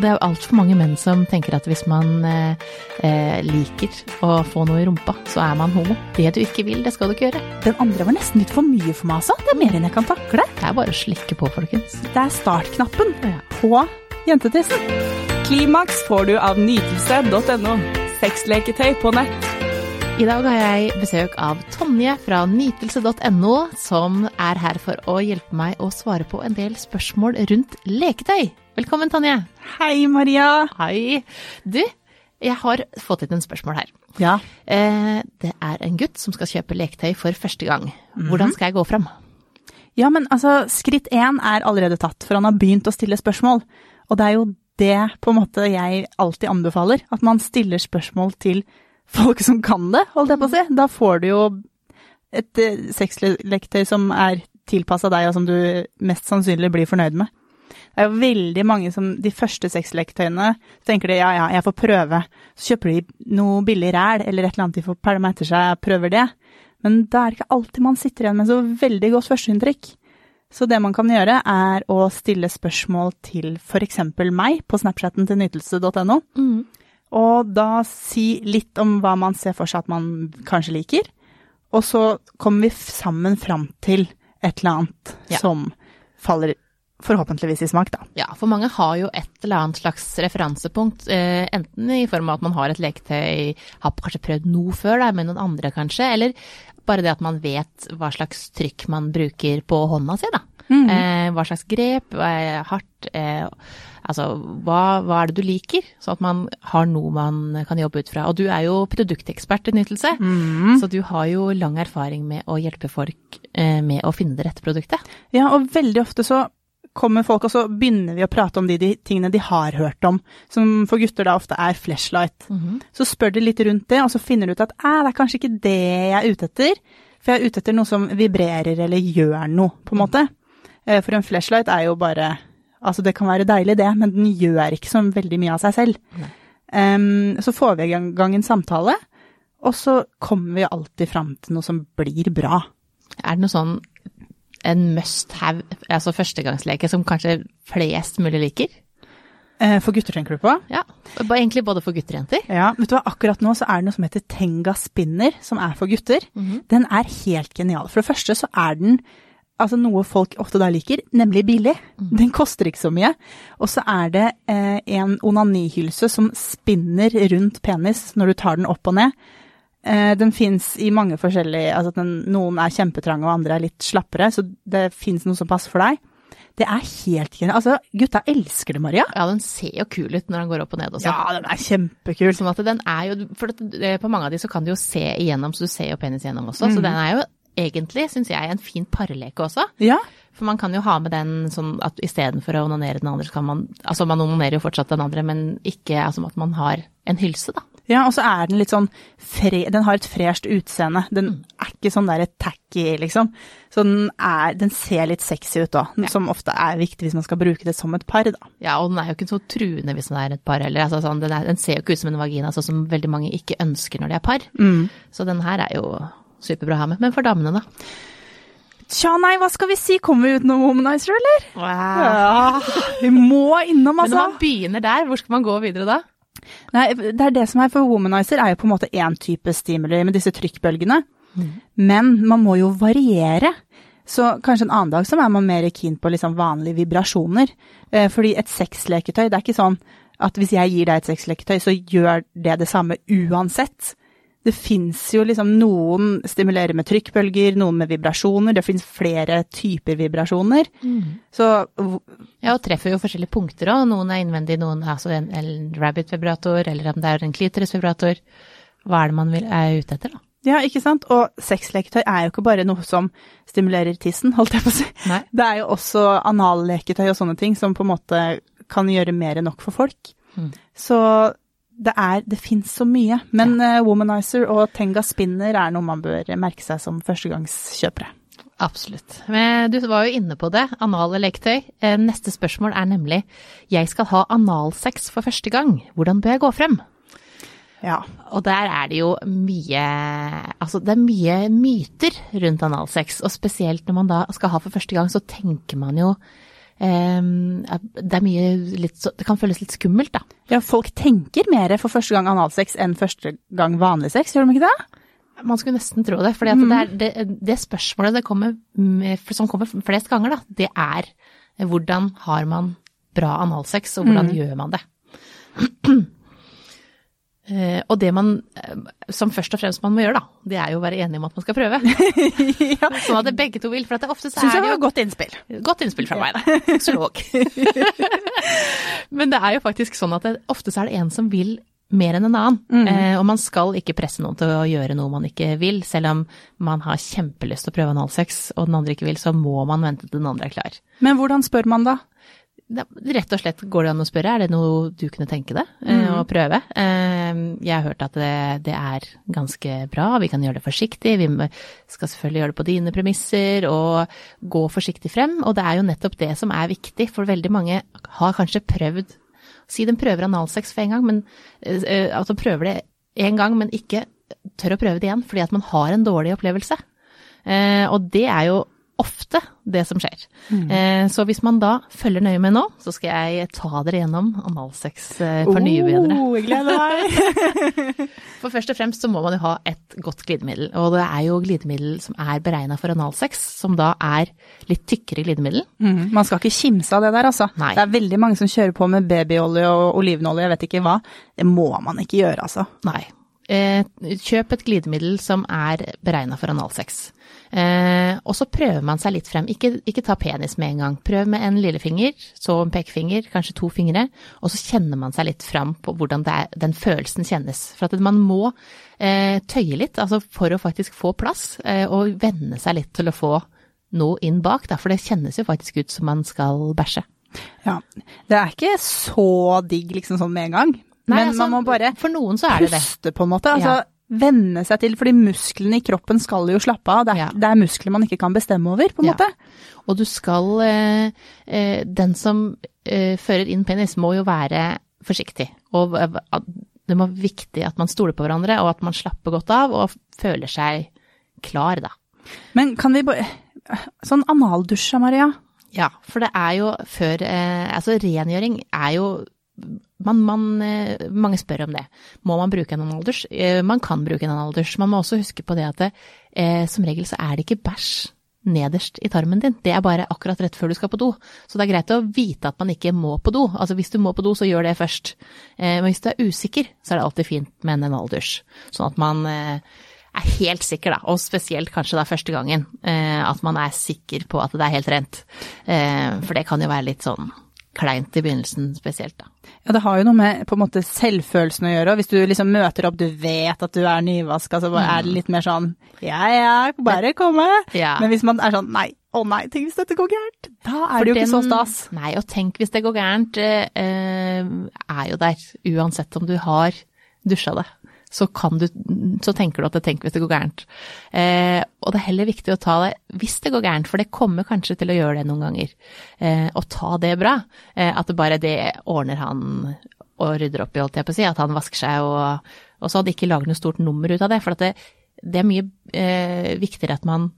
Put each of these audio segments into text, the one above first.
Det er jo altfor mange menn som tenker at hvis man eh, eh, liker å få noe i rumpa, så er man homo. Det du ikke vil, det skal du ikke gjøre. Den andre var nesten litt for mye for meg, altså. Det er mer enn jeg kan takle. Det er bare å slikke på, folkens. Det er startknappen på jentetissen. Klimaks får du av nytelse.no. Sexleketøy på nett. I dag har jeg besøk av Tonje fra nytelse.no, som er her for å hjelpe meg å svare på en del spørsmål rundt leketøy. Velkommen, Tonje. Hei, Maria. Hei. Du, jeg har fått inn en spørsmål her. Ja. Eh, det er en gutt som skal kjøpe leketøy for første gang. Hvordan skal jeg gå fram? ja, men altså, skritt én er allerede tatt, for han har begynt å stille spørsmål. Og det er jo det på en måte jeg alltid anbefaler, at man stiller spørsmål til folk som kan det, holdt jeg på å si. Da får du jo et eh, sexleketøy som er tilpassa deg, og som du mest sannsynlig blir fornøyd med. Det er jo veldig mange som de første sexleketøyene tenker de ja, ja, jeg får prøve. Så kjøper de noe billig ræl eller et eller annet de får pælma etter seg, prøver det. Men da er det ikke alltid man sitter igjen med så veldig godt førsteinntrykk. Så det man kan gjøre, er å stille spørsmål til f.eks. meg på snapchatten til nytelse.no. Og da si litt om hva man ser for seg at man kanskje liker. Og så kommer vi sammen fram til et eller annet Ja. som faller forhåpentligvis i smak, da. Ja, for mange har jo et eller annet slags referansepunkt, eh, enten i form av at man har et leketøy, har kanskje prøvd noe før da, med noen andre kanskje, eller bare det at man vet hva slags trykk man bruker på hånda si, da. Eh, hva slags grep, eh, hardt, eh, altså hva, hva er det du liker, så at man har noe man kan jobbe ut fra. Og du er jo produktekspert i Nytelse, så du har jo lang erfaring med å hjelpe folk eh, med å finne det rette produktet. Ja, og veldig ofte så kommer folk, og så begynner vi å prate om de, de tingene de har hørt om, som for gutter da ofte er flashlight. Så spør de litt rundt det, og så finner du ut at det er kanskje ikke det jeg er ute etter, for jeg er ute etter noe som vibrerer eller gjør noe, på en måte. Eh, For en flashlight er jo bare Altså, det kan være deilig, det, men den gjør ikke så veldig mye av seg selv. Um, så får vi i gang- en samtale, og så kommer vi alltid fram til noe som blir bra. Er det noe sånn en must have, altså førstegangsleke som kanskje flest mulig liker? Eh, For gutter tenker du på? Ja, egentlig både for gutter og jenter. Ja, vet du hva, akkurat nå så er det noe som heter Tenga Spinner, som er for gutter. Den er helt genial. For det første så er den altså noe folk ofte da liker, nemlig billig. Den koster ikke så mye. Og så er det eh, en onanihylse som spinner rundt penis når du tar den opp og ned. Eh, den fins i mange forskjellige altså den, Noen er kjempetrange og andre er litt slappere, så det fins noe som passer for deg. Det er helt genialt. Altså, gutta elsker det, Maria. Ja, den ser jo kul ut når den går opp og ned også. Ja, den er kjempekul. Sånn at den er jo, for på mange av de så kan du jo se igjennom, så du ser jo penis igjennom også. Så den er jo egentlig, syns jeg, en fin parleke også. Ja, For man kan jo ha med den sånn at istedenfor å onanere den andre, så kan man Altså man onanerer jo fortsatt den andre, men ikke altså at man har en hylse, da. Ja, og så er den litt sånn fre, Den har et fresht utseende. Den er ikke sånn der tacky, liksom. Så den er Den ser litt sexy ut òg, som ofte er viktig hvis man skal bruke det som et par, da. Ja, og den er jo ikke så truende hvis den er et par heller. Altså, sånn, den, er, den ser jo ikke ut som en vagina, sånn som veldig mange ikke ønsker når de er par. Så den her er jo superbra ha med. Men for damene, da? Tja, nei, hva skal vi si? Kommer vi utenom Womanizer, eller? Ja, vi må innom, altså. Men når altså. man begynner der, hvor skal man gå videre da? Nei, det er det som er for Womanizer, er jo på en måte én type stimuli med disse trykkbølgene. Men man må jo variere. Så kanskje en annen dag så er man mer keen på liksom vanlige vibrasjoner. Eh, fordi et sexleketøy, det er ikke sånn at hvis jeg gir deg et sexleketøy, så gjør det det samme uansett. Det fins jo liksom noen stimulerer med trykkbølger, noen med vibrasjoner. Det fins flere typer vibrasjoner. Så Ja, og treffer jo forskjellige punkter òg. Noen er innvendig, noen er altså en, en rabbit-vibrator, eller om det er en klitoris-vibrator. Hva er det man vil, er ute etter, da? Ja, ikke sant? Og sexleketøy er jo ikke bare noe som stimulerer tissen, holdt jeg på å si. Nei. Det er jo også analleketøy og sånne ting som på en måte kan gjøre mer enn nok for folk. Mm. Så det er Det fins så mye. Men ja. Womanizer og Tenga Spinner er noe man bør merke seg som førstegangskjøpere. Absolutt. Men du var jo inne på det, anale leketøy. Eh, Neste spørsmål er nemlig jeg skal ha analsex for første gang. Hvordan bør jeg gå frem? Ja. Og der er det jo mye Altså, det er mye myter rundt analsex. Og spesielt når man da skal ha for første gang, så tenker man jo eh, det er mye litt Det kan føles litt skummelt, da. Ja, folk tenker mer for første gang analsex enn første gang vanlig sex, gjør de ikke det? Man skulle nesten tro det. For det, er- det, det spørsmålet det kommer med, som kommer flest ganger, da, det er hvordan har man bra analsex, og hvordan gjør man det? Eh, og det man eh, som først og fremst man må gjøre, da, det er jo å være enig om at man skal prøve. Sånn at det begge to vil. For at det ofte så Synes er det jo godt innspill. Godt innspill fra meg, da. Sosiolog. Men det er jo faktisk sånn at det, ofte så er det en som vil mer enn en annen. Eh, og man skal ikke presse noen til å gjøre noe man ikke vil. Selv om man har kjempelyst til å prøve analsex, og den andre ikke vil, så må man vente til den andre er klar. Men hvordan spør man da? Rett og slett går det an å spørre, er det noe du kunne tenke deg mm. å prøve? Eh, jeg har hørt at det, det er ganske bra, vi kan gjøre det forsiktig, vi skal selvfølgelig gjøre det på dine premisser og gå forsiktig frem. Og det er jo nettopp det som er viktig, for veldig mange har kanskje prøvd Si de prøver analsex for en gang, men eh, at de prøver det en gang, men ikke tør å prøve det igjen fordi at man har en dårlig opplevelse. Eh, og det er jo ofte det som skjer. Eh, så hvis man da følger nøye med nå, så skal jeg ta dere gjennom analsex eh, for nybegynnere. Oh, jeg gleder meg. For først og fremst så må man jo ha et godt glidemiddel. Og det er jo glidemiddel som er beregna for analsex, som da er litt tykkere glidemiddel. Mm, man skal ikke kimse av det der, altså. Nei. Det er veldig mange som kjører på med babyolje og olivenolje, jeg vet ikke hva. Det må man ikke gjøre, altså. Nei. Eh, kjøp et glidemiddel som er beregna for analsex. Eh, og så prøver man seg litt frem. Ikke, ikke ta penis med en gang. Prøv med en lillefinger, så en pekefinger, kanskje to fingre. Og så kjenner man seg litt fram på hvordan det er, den følelsen kjennes. For at man må eh, tøye litt, altså for å faktisk få plass, eh, og venne seg litt til å få noe inn bak. Da, for det kjennes jo faktisk ut som man skal bæsje. Ja. Det er ikke så digg liksom sånn med en gang. Nei, Men altså, man må bare For noen så er det det. puste, på en måte. Altså, Ja. Venne seg til, fordi musklene i kroppen skal jo slappe av. Det er, Ja. det er muskler man ikke kan bestemme over, på en Ja. måte. Og du skal eh, eh, Den som eh, fører inn penis, må jo være forsiktig. Og det må være viktig at man stoler på hverandre, og at man slapper godt av og føler seg klar, da. Men kan vi bare Sånn analdusj, Maria. Ja, for det er jo før eh, Altså, rengjøring er jo man, man, eh, mange spør om det. Må man bruke en analdusj? Eh, man kan bruke en analders. Man må også huske på det at det, eh, som regel så er det ikke bæsj nederst i tarmen din. Det er bare akkurat rett før du skal på do. Så det er greit å vite at man ikke må på do. Altså hvis du må på do, så gjør det først. Men hvis du er usikker, så er det alltid fint med en analdusj. Sånn at man er helt sikker, da, og spesielt kanskje da første gangen, at man er sikker på at det er helt rent. For det kan jo være litt sånn kleint i begynnelsen spesielt, da. Ja, det har jo noe med på en måte selvfølelsen å gjøre. Hvis du liksom møter opp, du vet at du er nyvaska, så er det litt mer sånn ja ja, bare komme. Ja. Men hvis man er sånn nei, å nei, tenk hvis dette går gærent. Da er For det jo ikke så stas. Nei, og tenk hvis det går gærent, eh, eh, er jo der. Uansett om du har dusja det, så, du, så tenker du at det tenk hvis det går gærent. Eh, og det er heller viktig å ta det hvis det går gærent, for det kommer kanskje til å gjøre det noen ganger. Eh, og ta det bra. Eh, at det bare det ordner han og rydder opp i, holdt jeg på å si. At han vasker seg og, og så hadde ikke laget noe stort nummer ut av det. For det, det er mye eh, viktigere at man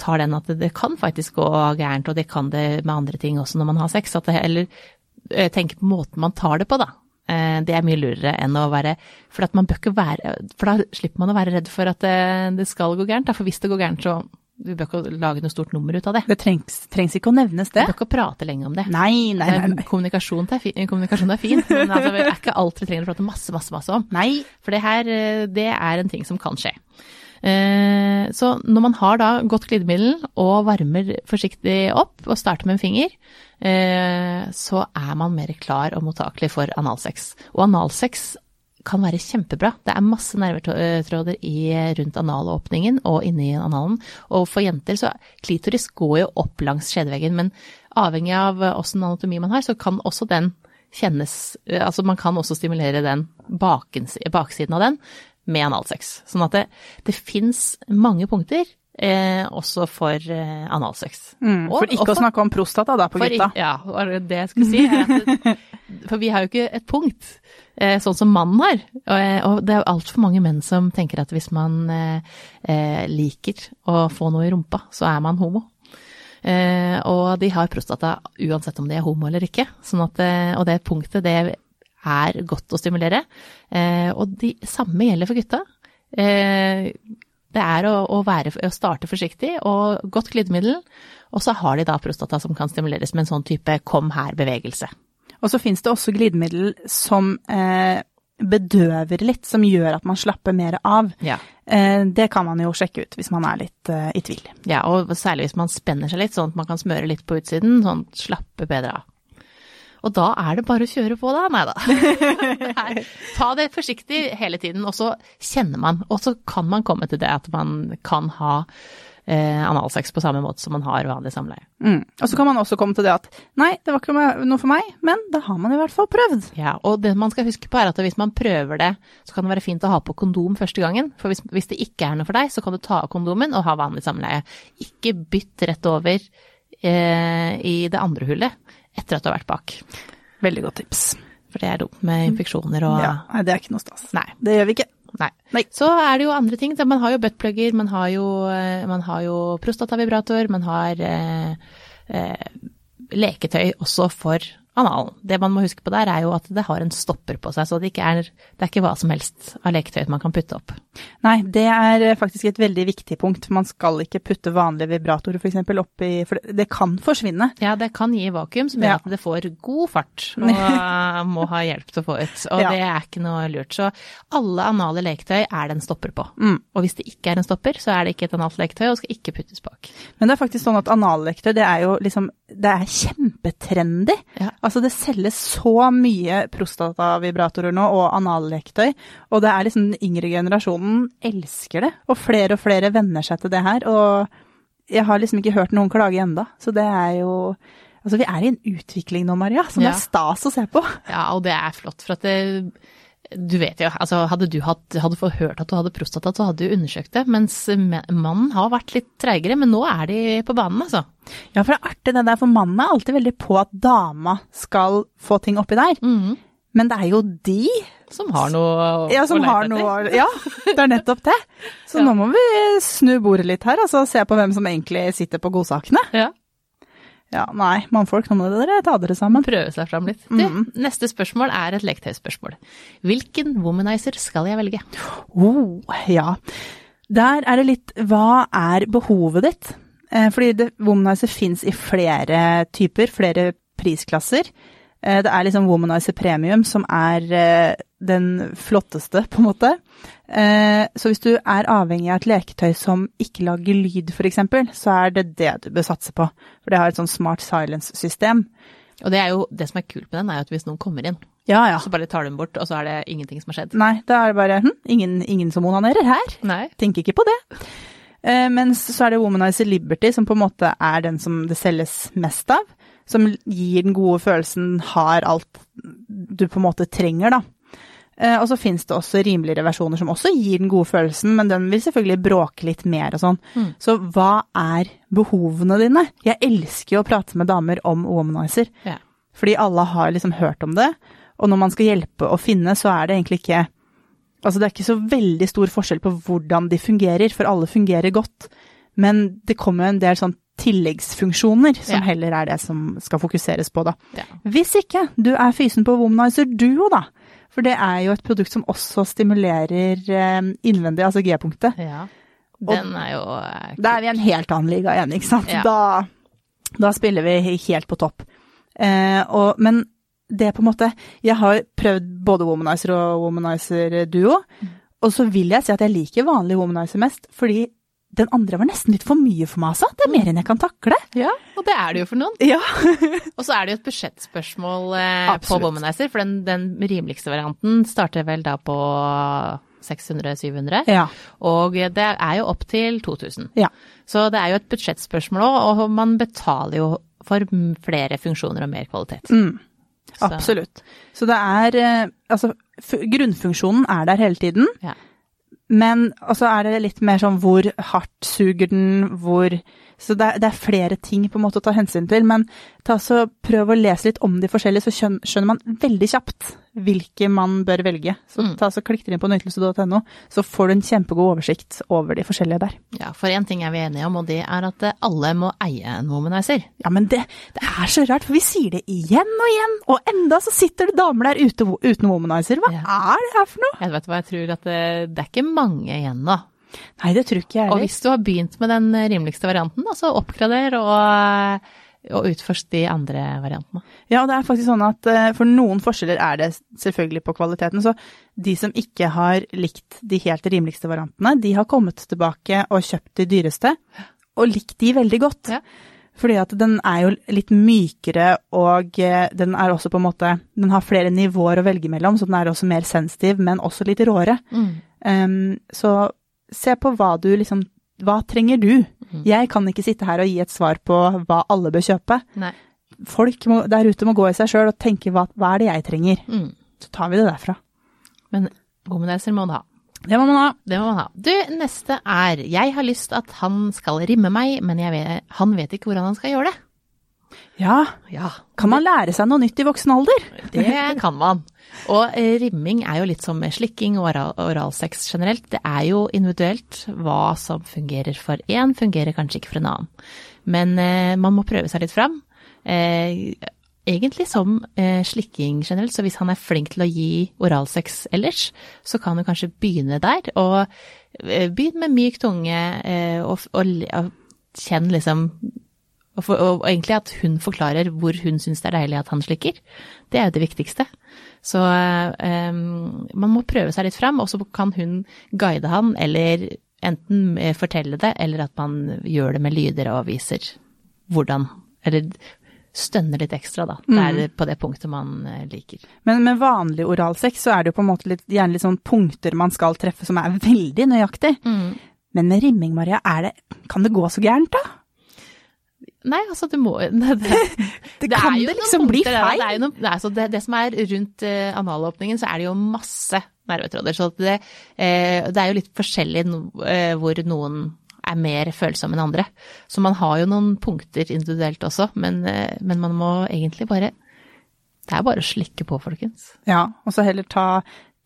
tar den at det, det kan faktisk gå gærent, og det kan det med andre ting også når man har sex. At det, eller eh, tenke på måten man tar det på, da. Eh, Det er mye lurere enn å være For være For da slipper man å være redd for at det, det skal gå gærent. For hvis det går gærent, så du bør ikke lage noe stort nummer ut av det. Det trengs, trengs ikke å nevnes det. det. bør ikke prate lenge om det. Nei, nei, nei. Eh, nei. Kommunikasjon, er fin, kommunikasjon er fint, men altså, det er ikke alt vi trenger å prate masse, masse, masse om. Nei. For det her, eh, det er en ting som kan skje. Eh, Så når man har da godt glidemiddel og varmer forsiktig opp og starter med en finger, eh, så er man mer klar og mottakelig for analsex. Og analsex kan være kjempebra. Det er masse nervetråder i, rundt analåpningen og inni analen. Og for jenter så klitoris går jo opp langs skjedeveggen, men avhengig av åssen anatomi man har, så kan også den kjennes Altså man kan også stimulere den baksiden av den med analsex. Sånn at det, det fins mange punkter eh, også for eh, analsex. Mm, Og- for ikke og å snakke om prostata da, på for, gutta. Ja, var det det jeg skulle si. for vi har jo ikke et punkt, eh, sånn som mannen har. Og, eh, og det er jo altfor mange menn som tenker at hvis man eh, eh, liker å få noe i rumpa, så er man homo. Eh, og de har prostata uansett om de er homo eller ikke. Sånn at, og det punktet, det er godt å stimulere. Eh, og det samme gjelder for gutta. Eh, det er å, å, være, å starte forsiktig og godt glidemiddel. Og så har de da prostata som kan stimuleres med en sånn type kom her-bevegelse. Og så finnes det også glidemiddel som eh, bedøver litt, som gjør at man slapper mer av. Ja. Eh, det kan man jo sjekke ut hvis man er litt eh, i tvil. ja, og særlig hvis man spenner seg litt, sånn at man kan smøre litt på utsiden, sånn slappe bedre av. Og da er det bare å kjøre på, da. Nei da. Ta det forsiktig hele tiden, og så kjenner man. Og så kan man komme til det at man kan ha eh, analsex på samme måte som man har vanlig samleie. Mm. Og så kan man også komme til det at nei, det var ikke noe for meg, men da har man i hvert fall prøvd. Ja, og det man skal huske på er at hvis man prøver det, så kan det være fint å ha på kondom første gangen. For hvis, hvis det ikke er noe for deg, så kan du ta av kondomen og ha vanlig samleie. Ikke bytt rett over eh, i det andre hullet etter at du har vært bak. Veldig godt tips. For det er dumt med infeksjoner og Ja, nei, det er ikke noe stas. Nei. Det gjør vi ikke. Nei. Nei. Så er det jo andre ting. så Man har jo buttplugger, man har jo, eh, man har jo prostatavibrator, man har eh, eh, leketøy også for analen. Det man må huske på der, er jo at det har en stopper på seg, så det, ikke er, det er ikke hva som helst av leketøy man kan putte opp. Nei, det er faktisk et veldig viktig punkt. Man skal ikke putte vanlige vibratorer f.eks. oppi For det- det kan forsvinne. Ja, det kan gi vakuum som gjør Ja. at det får god fart og må ha hjelp til å få ut. Og Ja. det er ikke noe lurt. Så alle anale leketøy er det en stopper på. Mm. Og hvis det ikke er en stopper, så er det ikke et analt leketøy og skal ikke puttes bak. Men det er faktisk sånn at analleketøy, det er jo liksom Det er kjempetrendy. Ja. Altså det selges så mye prostatavibratorer nå, og analleketøy. Og det er liksom den yngre generasjonen elsker det. Og flere og flere venner seg til det her. Og jeg har liksom ikke hørt noen klage enda, Så det er jo Altså vi er i en utvikling nå, Maria, som Ja. er stas å se på. Ja, og det er flott, for at det, du vet jo, altså hadde du hatt, hadde fått hørt at du hadde prostata, så hadde du undersøkt det, mens mannen har vært litt treigere, men nå er de på banen, altså. Ja, for det er artig det der, for mannen er alltid veldig på at dama skal få ting oppi der. Men det er jo de Som har noe ja, som å har noe. Ja, det er nettopp det. Så Ja. nå må vi snu bordet litt her, altså se på hvem som egentlig sitter på godsakene. Ja, Ja, nei, mannfolk, nå må dere ta dere sammen. prøve seg fram litt. Du, neste spørsmål er et leketøysspørsmål. Hvilken womanizer skal jeg velge? Oh, ja. Der er det litt Hva er behovet ditt? Eh, fordi det, Womanizer fins i flere typer, flere prisklasser. Eh, det er liksom Womanizer Premium som er eh, den flotteste, på en måte. Eh, så hvis du er avhengig av et leketøy som ikke lager lyd, f.eks., så er det det du bør satse på. For det har et sånn smart silence-system. Og det jo, det som er kult med den, er jo at hvis noen kommer inn, Ja, ja. så bare tar du den bort, og så er det ingenting som har skjedd. Nei, da er det bare hm, ingen, ingen som onanerer her. Nei. tenker ikke på det. Mens så er det Womanizer Liberty, som på en måte er den som det selges mest av. Som gir den gode følelsen, har alt du på en måte trenger, da. Eh, og så finnes det også rimeligere versjoner som også gir den gode følelsen, men den vil selvfølgelig bråke litt mer og sånn. Mm. Så hva er behovene dine? Jeg elsker jo å prate med damer om Womanizer, Ja. fordi alle har liksom hørt om det. Og når man skal hjelpe å finne, så er det egentlig ikke Altså det er ikke så veldig stor forskjell på hvordan de fungerer, for alle fungerer godt. Men det kommer jo en del sånn tilleggsfunksjoner som Ja. heller er det som skal fokuseres på, da. Ja. Hvis ikke du er fysen på Womanizer Duo, da. For det er jo et produkt som også stimulerer eh, innvendig, altså G-punktet. ja. Den er jo eh, Da er vi i en helt annen liga igjen, ikke sant. Ja. Da, da spiller vi helt på topp. Eh, og, men det er på en måte Jeg har prøvd både Womanizer og Womanizer Duo, og så vil jeg si at jeg liker vanlig Womanizer mest, fordi den andre var nesten litt for mye for meg, altså. Det er mer enn jeg kan takle. Ja, og det er det jo for noen. Ja. Og så er det jo et budsjettspørsmål eh, på. Womanizer, for den, den rimeligste varianten starter vel da på 600-700, Ja. og det er jo opp til 2000. Ja. Så det er jo et budsjettspørsmål òg, og man betaler jo for flere funksjoner og mer kvalitet. Mm. Absolutt. Så det er eh, Altså, grunnfunksjonen er der hele tiden. Ja. Men også er det litt mer sånn hvor hardt suger den, hvor Så det er, det er flere ting på en måte å ta hensyn til. Men ta så prøv å lese litt om de forskjellige, så skjønner man veldig kjapt hvilke man bør velge. Så Mm. ta så klikk dere inn på nytelse.no, så får du en kjempegod oversikt over de forskjellige der. Ja, for én ting er vi enige om, og det er at eh, alle må eie en womanizer. Ja, men det, det er så rart, for vi sier det igjen og igjen, og enda så sitter det damer der ute uten womanizer. Hva Ja. er det her for noe? Jeg vet hva, jeg tror at det, det er ikke mange igjen nå. Nei, det tror ikke jeg Og hvis du har begynt med den rimeligste varianten, så oppgrader og, og utforsk de andre variantene. Ja, og det er faktisk sånn at eh, for noen forskjeller er det selvfølgelig på kvaliteten. Så de som ikke har likt de helt rimeligste variantene, de har kommet tilbake og kjøpt de dyreste, og likt de veldig godt. Ja. Fordi at den er jo litt mykere, og eh, den er også på en måte Den har flere nivåer å velge mellom, så den er også mer sensitiv, men også litt råere. Em, så se på hva du liksom Hva trenger du? Mm. Jeg kan ikke sitte her og gi et svar på hva alle bør kjøpe Nei. folk må, der ute må gå i seg sjøl og tenke hva, hva er det jeg trenger? Mm. Så tar vi det derfra. Men womanizer må du ha. Det må man ha. Det må man ha. Du, neste er Jeg har lyst at han skal rimme meg, men vet, han vet ikke hvordan han skal gjøre det. Ja, Ja, kan man lære seg noe nytt i voksen alder? det kan man. Og eh, rimming er jo litt som slikking og oral, oralsex generelt. Det er jo individuelt. Hva som fungerer for én, fungerer kanskje ikke for en annen. Men eh, man må prøve seg litt fram. Eh, egentlig som eh, slikking generelt, så hvis han er flink til å gi oralsex ellers, så kan du kanskje begynne der. Og begynn med myk tunge, og, og, og kjenn liksom og, for, og egentlig at hun forklarer hvor hun syns det er deilig at han slikker. Det er jo det viktigste. Så um, man må prøve seg litt fram, og så kan hun guide han, eller enten eh, fortelle det, eller at man gjør det med lyder og viser hvordan Eller stønner litt ekstra, da. Det er på det punktet man liker. Men med vanlig oralsex så er det jo på en måte litt, gjerne litt sånn punkter man skal treffe som er veldig nøyaktig. Men med rimming, Maria, er det, kan det gå så gærent da? Nei, altså det må det, det, Det, kan det liksom bli feil? Det, er jo noen, nei, er det, det som er rundt uh, analåpningen, så er det jo masse nervetråder. Så det, uh, det er jo litt forskjellig no, uh, hvor noen er mer følsomme enn andre. Så man har jo noen punkter individuelt også, men, men man må egentlig bare Det er bare å slikke på, folkens. Ja, og så heller ta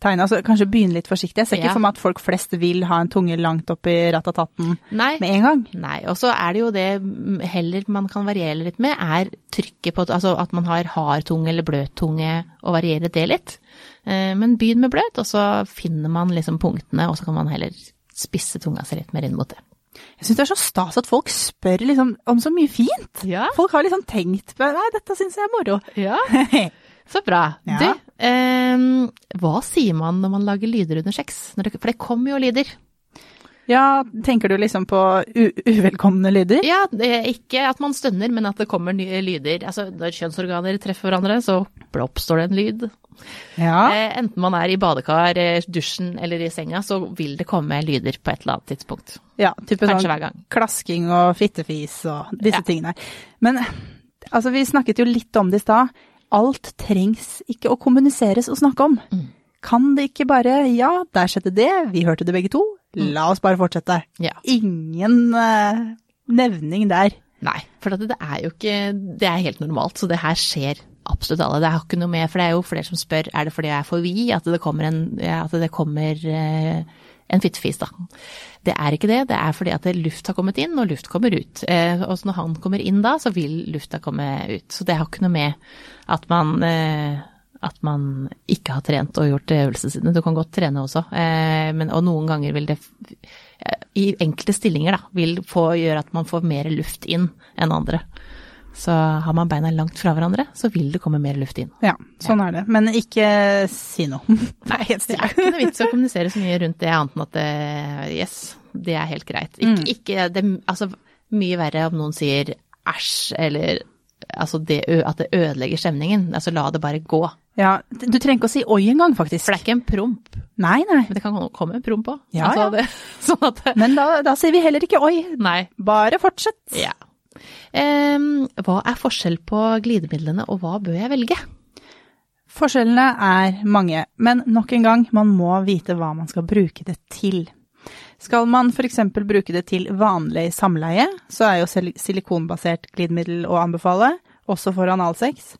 tegne, altså kanskje begynne litt forsiktig. Jeg ser ikke Ja. for meg at folk flest vil ha en tunge langt opp i ratataten Nei. med en gang. Nei, og så er det jo det heller man kan variere litt med, er trykket på Altså at man har hard tunge eller bløt tunge, og variere det litt. Eh, Men begynn med bløt, og så finner man liksom punktene, og så kan man heller spisse tunga seg litt mer inn mot det. Jeg syns det er så stas at folk spør liksom om så mye fint. Ja. Folk har liksom tenkt på Nei, dette syns jeg er moro. Ja. Så bra. Ja. Du, hva sier man når man lager lyder under sex? For det kommer jo lyder. Ja, tenker du liksom på uvelkomne lyder? Ja, ikke at man stønner, men at det kommer nye lyder. Altså, når kjønnsorganer treffer hverandre, så oppstår det en lyd. Ja. Eh, enten man er i badekar, eh, dusjen eller i senga, så vil det komme lyder på et eller annet tidspunkt. ja type Kanskje sånn klasking og fittefis og disse Ja. tingene. Men altså, vi snakket jo litt om det i stad. Alt trengs ikke å kommuniseres og snakke om. Mm. Kan det ikke bare Ja, der skjedde det, vi hørte det begge to. La oss bare fortsette. Ja. Ingen uh, nevning der. Nei, for det er jo ikke Det er helt normalt, så det her skjer absolutt alle. Det har ikke noe med For det er jo flere som spør er det fordi jeg er for vid at det kommer en, at det kommer, eh, en fittefis, da. Det er ikke det. Det er fordi at luft har kommet inn, og luft kommer ut. Eh, og når han kommer inn da, så vil lufta komme ut. Så det har ikke noe med at man eh, at man ikke har trent og gjort øvelsene sine. Du kan godt trene også, eh, men, og noen ganger vil det eh, i enkelte stillinger da, vil få gjøre at man får mer luft inn enn andre. Så har man beina langt fra hverandre, så vil det komme mer luft inn. Ja, sånn er det. Men ikke si noe. Nei, Det er ikke noe vits å kommunisere så mye rundt det, annet enn at det, yes, det er helt greit. Ikke, ikke det, altså, mye verre om noen sier æsj, eller altså det, at det ødelegger stemningen. Altså la det bare gå. Ja, du trenger ikke å si oi engang, faktisk. For det er ikke en promp, Nei, nei. men det kan komme en promp òg. Ja, ja. Det, sånn at Men da, da sier vi heller ikke oi. Nei. Bare fortsett. Ja. Hva er forskjell på glidemidlene, og hva bør jeg velge? Forskjellene er mange, men nok en gang, man må vite hva man skal bruke det til. Skal man f.eks. bruke det til vanlig samleie, så er jo silikonbasert glidemiddel å anbefale, også for analsex.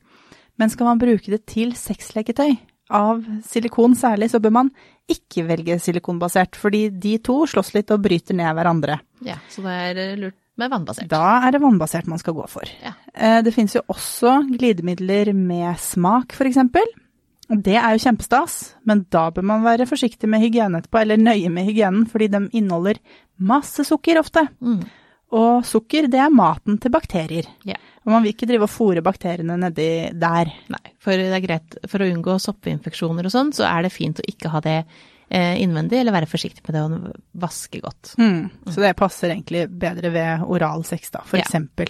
Men skal man bruke det til sexleketøy, av silikon særlig, så bør man ikke velge silikonbasert, fordi de to slåss litt og bryter ned hverandre. Ja, så det er lurt med vannbasert. Da er det vannbasert man skal gå for. Ja. Eh, Det finnes jo også glidemidler med smak, f.eks. Det er jo kjempestas, men da bør man være forsiktig med hygiene etterpå, eller nøye med hygienen, fordi de inneholder masse sukker ofte. Mm. Og sukker, det er maten til bakterier. Ja. Og man vil ikke drive og fòre bakteriene nedi der. Nei, for det er greit for å unngå soppinfeksjoner og sånn, så er det fint å ikke ha det innvendig, eller være forsiktig med det å vaske godt. Mm. Så det passer egentlig bedre ved oral sex, da, for Ja. eksempel.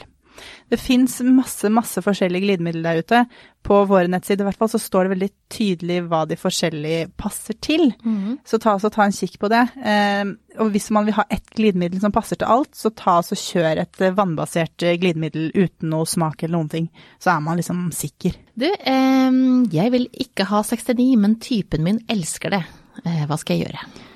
Det fins masse, masse forskjellige glidemidler der ute. På våre nettsider i hvert fall så står det veldig tydelig hva de forskjellige passer til. Så ta, så ta en kikk på det. Eh, og hvis man vil ha ett glidemiddel som passer til alt, så ta så og kjør et eh, vannbasert eh, glidemiddel uten noe smak eller noen ting. Så er man liksom sikker. Du, eh, jeg vil ikke ha 69, men typen min elsker det. Eh, hva skal jeg gjøre?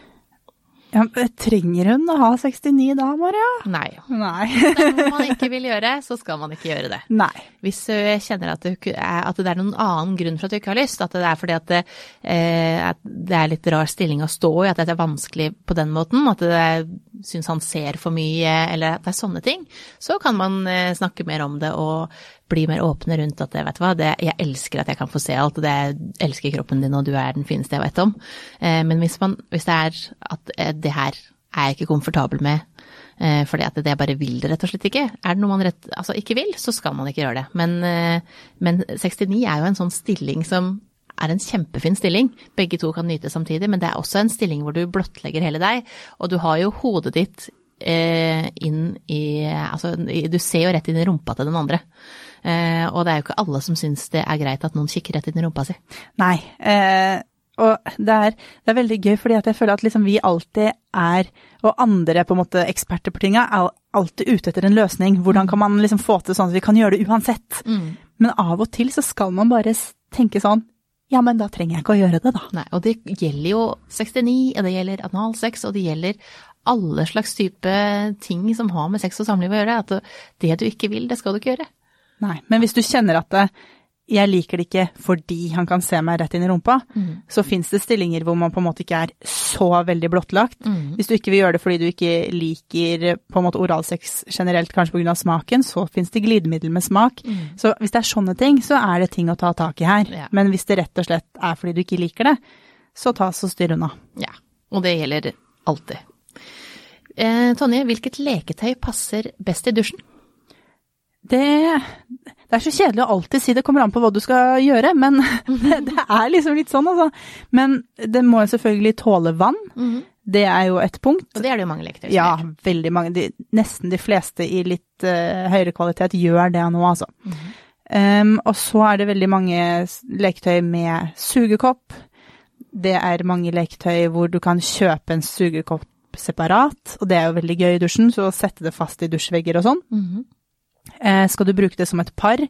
Ja, trenger hun å ha 69 da, Maria? Nei. Nei. Er man ikke vil gjøre, så skal man ikke gjøre det. Nei. Hvis du kjenner at, det er noen annen grunn for at du ikke har lyst, at det er fordi at det, eh, at det er litt rar stilling å stå i, at det er vanskelig på den måten, at det syns han ser for mye, eller at det er sånne ting, så kan man eh, snakke mer om det og bli mer åpne rundt at vet du hva, det, jeg elsker at jeg kan få se alt, og det, jeg elsker kroppen din, og du er den fineste jeg vet om. Eh, men hvis, man, hvis det er at eh, det her er jeg ikke komfortabel med, eh, fordi at det jeg bare vil det rett og slett ikke. Er det noe man rett, altså ikke vil, så skal man ikke gjøre det. Men, eh, men 69 er jo en sånn stilling som er en kjempefin stilling. Begge to kan nyte samtidig, men det er også en stilling hvor du blottlegger hele deg, og du har jo hodet ditt eh, inn i Altså, du ser jo rett inn i rumpa til den andre. Eh, og det er jo ikke alle som syns det er greit at noen kikker rett inn i rumpa si. Nei. Eh, og det er, det er veldig gøy, fordi at jeg føler at liksom vi alltid er, og andre på en måte eksperter på tinga, er alltid ute etter en løsning. Hvordan kan man liksom få til sånn at vi kan gjøre det uansett? Men av og til så skal man bare tenke sånn, ja, men da trenger jeg ikke å gjøre det, da. Nei, og det gjelder jo 69, og det gjelder analsex, og det gjelder alle slags type ting som har med sex og samliv å gjøre. At det du ikke vil, det skal du ikke gjøre. Nei. Men hvis du kjenner at det, jeg liker det ikke fordi han kan se meg rett inn i rumpa, så fins det stillinger hvor man på en måte ikke er så veldig blottlagt. Hvis du ikke vil gjøre det fordi du ikke liker på en måte oralsex generelt, kanskje pga. smaken, så fins det glidemiddel med smak. Så hvis det er sånne ting, så er det ting å ta tak i her. Ja. Men hvis det rett og slett er fordi du ikke liker det, så ta så styr unna. Ja, og det gjelder alltid. Eh, Tonje, hvilket leketøy passer best i dusjen? Det, det er så kjedelig å alltid si det kommer an på hva du skal gjøre, men det, det er liksom litt sånn, altså. Men det må jo selvfølgelig tåle vann. Det er jo et punkt. Og det er det jo mange leketøy som Ja, gjør. veldig mange. De, nesten de fleste i litt uh, høyere kvalitet gjør det nå, altså. Um, og så er det veldig mange leketøy med sugekopp. Det er mange leketøy hvor du kan kjøpe en sugekopp separat, og det er jo veldig gøy i dusjen, så sette det fast i dusjvegger og sånn. Mm Eh, skal du bruke det som et par,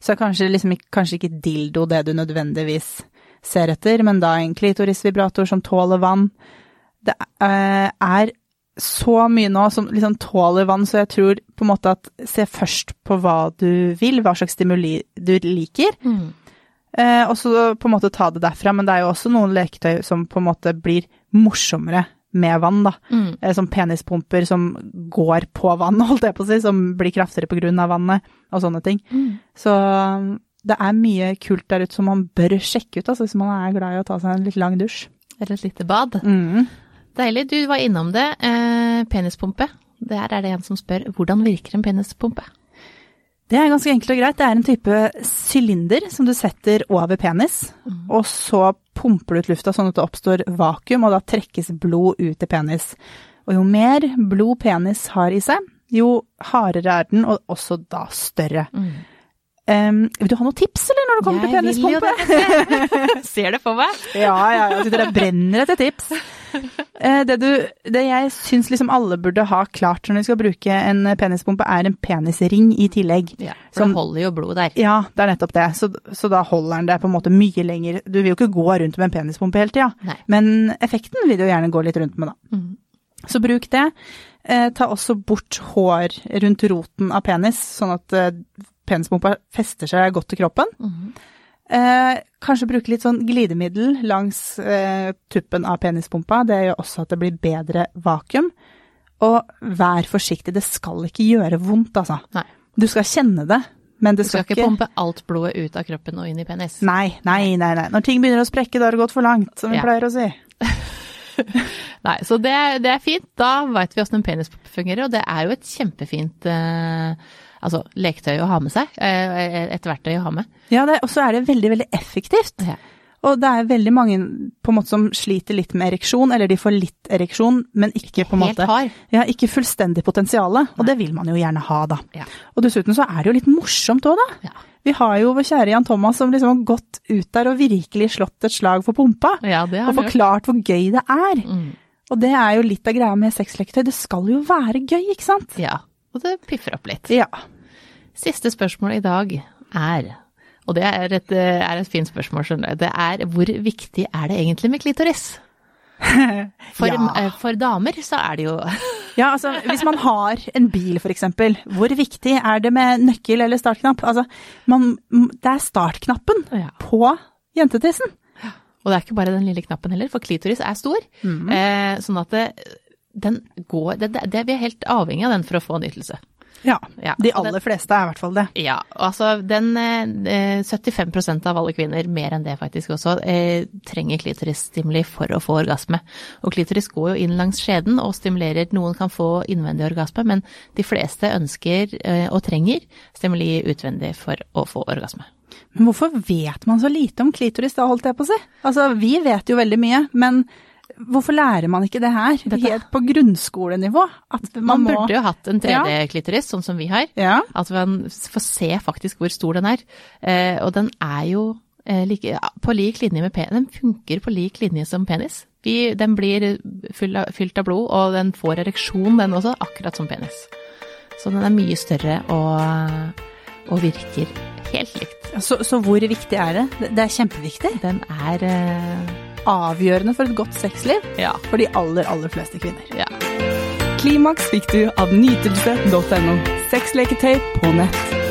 så er kanskje, liksom, kanskje ikke dildo det du nødvendigvis ser etter, men da en klitorisvibrator som tåler vann. Det eh, er så mye nå som liksom tåler vann, så jeg tror på en måte at se først på hva du vil, hva slags stimuli du liker, Mm. eh, og så på en måte ta det derfra. Men det er jo også noen leketøy som på en måte blir morsommere med vann, da. Mm. Eh, Som penispumper som går på vann, holdt jeg på å si, som blir kraftigere på grunn av vannet, og sånne ting. Mm. Så um, det er mye kult der ute som man bør sjekke ut, altså, hvis man er glad i å ta seg en litt lang dusj. Eller et lite bad. Mm. Deilig. Du var innom det. Eh, penispumpe. Der er det en som spør hvordan virker en penispumpe? Det er ganske enkelt og greit. Det er en type sylinder som du setter over penis, og så pumper du ut lufta sånn at det oppstår vakuum, og da trekkes blod ut til penis. Og jo mer blod penis har i seg, jo hardere er den, og også da større. Um, vil du ha noen tips, eller, når det kommer til Jeg jo penispumpe? Ser det for meg. Ja, ja, ja. sitter der brenner etter tips. Uh, Det, du, det jeg syns liksom alle burde ha klart når de skal bruke en penispumpe, er en penisring i tillegg. Ja, for Som- det holder jo blod der. Ja, det er nettopp det. Så, så da holder den deg på en måte mye lenger. Du vil jo ikke gå rundt med en penispumpe hele tida, ja. men effekten vil du jo gjerne gå litt rundt med, da. Mm. Så bruk det. Eh, ta også bort hår rundt roten av penis, sånn at eh, penispumpa fester seg godt til kroppen. Mhm. Eh, kanskje bruke litt sånn glidemiddel langs eh, tuppen av penispumpa. Det gjør også at det blir bedre vakuum. Og vær forsiktig, det skal ikke gjøre vondt, altså. Nei. Du skal kjenne det, men det Du skal ikke pumpe alt blodet ut av kroppen og inn i penis. Nei, nei, nei, nei. Når ting begynner å sprekke, da har det gått for langt, som vi Ja. pleier å si. Nei, så det, det er fint. Da veit vi åssen en penispumpe fungerer, og det er jo et kjempefint eh, altså, leketøy å ha med seg. Eh, et verktøy å ha med. Ja, og så er det veldig, veldig effektivt. Ja. Og det er veldig mange på en måte som sliter litt med ereksjon, eller de får litt ereksjon, men ikke på en Helt måte. Ja, ikke fullstendig potensiale, og det vil man jo gjerne ha, da. Ja. Og dessuten så er det jo litt morsomt òg, da. Ja. Vi har jo vår kjære Jan Thomas som liksom har gått ut der og virkelig slått et slag for pumpa. Og forklart hvor gøy det er. Mm. Og det er jo litt av greia med sexleketøy. Det skal jo være gøy, ikke sant? Ja, og det piffer opp litt. Ja. Siste spørsmål i dag er, og det er et, eh, er et fint spørsmål, skjønner du, det er hvor viktig er det egentlig med klitoris? For, Ja. eh, for damer så er det jo Ja, altså hvis man har en bil for eksempel, hvor viktig er det med nøkkel eller startknapp? Altså, man, det er startknappen Ja. på jentetissen. Og det er ikke bare den lille knappen heller, for klitoris er stor. eh, sånn at det, den går det, det, Vi er helt avhengig av den for å få nytelse. Ja, Ja, de aller aller fleste er i hvert fall det. Ja, altså den eh, 75% av alle kvinner, mer enn det faktisk også, eh, trenger klitorisstimuli for å få orgasme. Og klitoris går jo inn langs skjeden og stimulerer. Noen kan få innvendig orgasme, men de fleste ønsker eh, og trenger stimuli utvendig for å få orgasme. Men hvorfor vet man så lite om klitoris da, holdt jeg på å si? Altså, vi vet jo veldig mye, men hvorfor lærer man ikke det her? Dette- Helt på grunnskolenivå? At man, Man burde jo hatt en 3D-klitoris, sånn som vi har. Ja. At man får se faktisk hvor stor den er. Eh, og den er jo eh, like, ja, på lik linje med penis. Den funker på lik linje som penis. Vi, den blir full av, fylt av blod, og den får ereksjon den også, akkurat som penis. Så den er mye større og, og virker helt likt. Så, så hvor viktig er det? Det- Det er kjempeviktig. Den er eh, Avgjørende for et godt sexliv ja, for de aller, aller fleste kvinner. ja. Klimaks fikk du av nytelse.no. Sexleketøy på nett.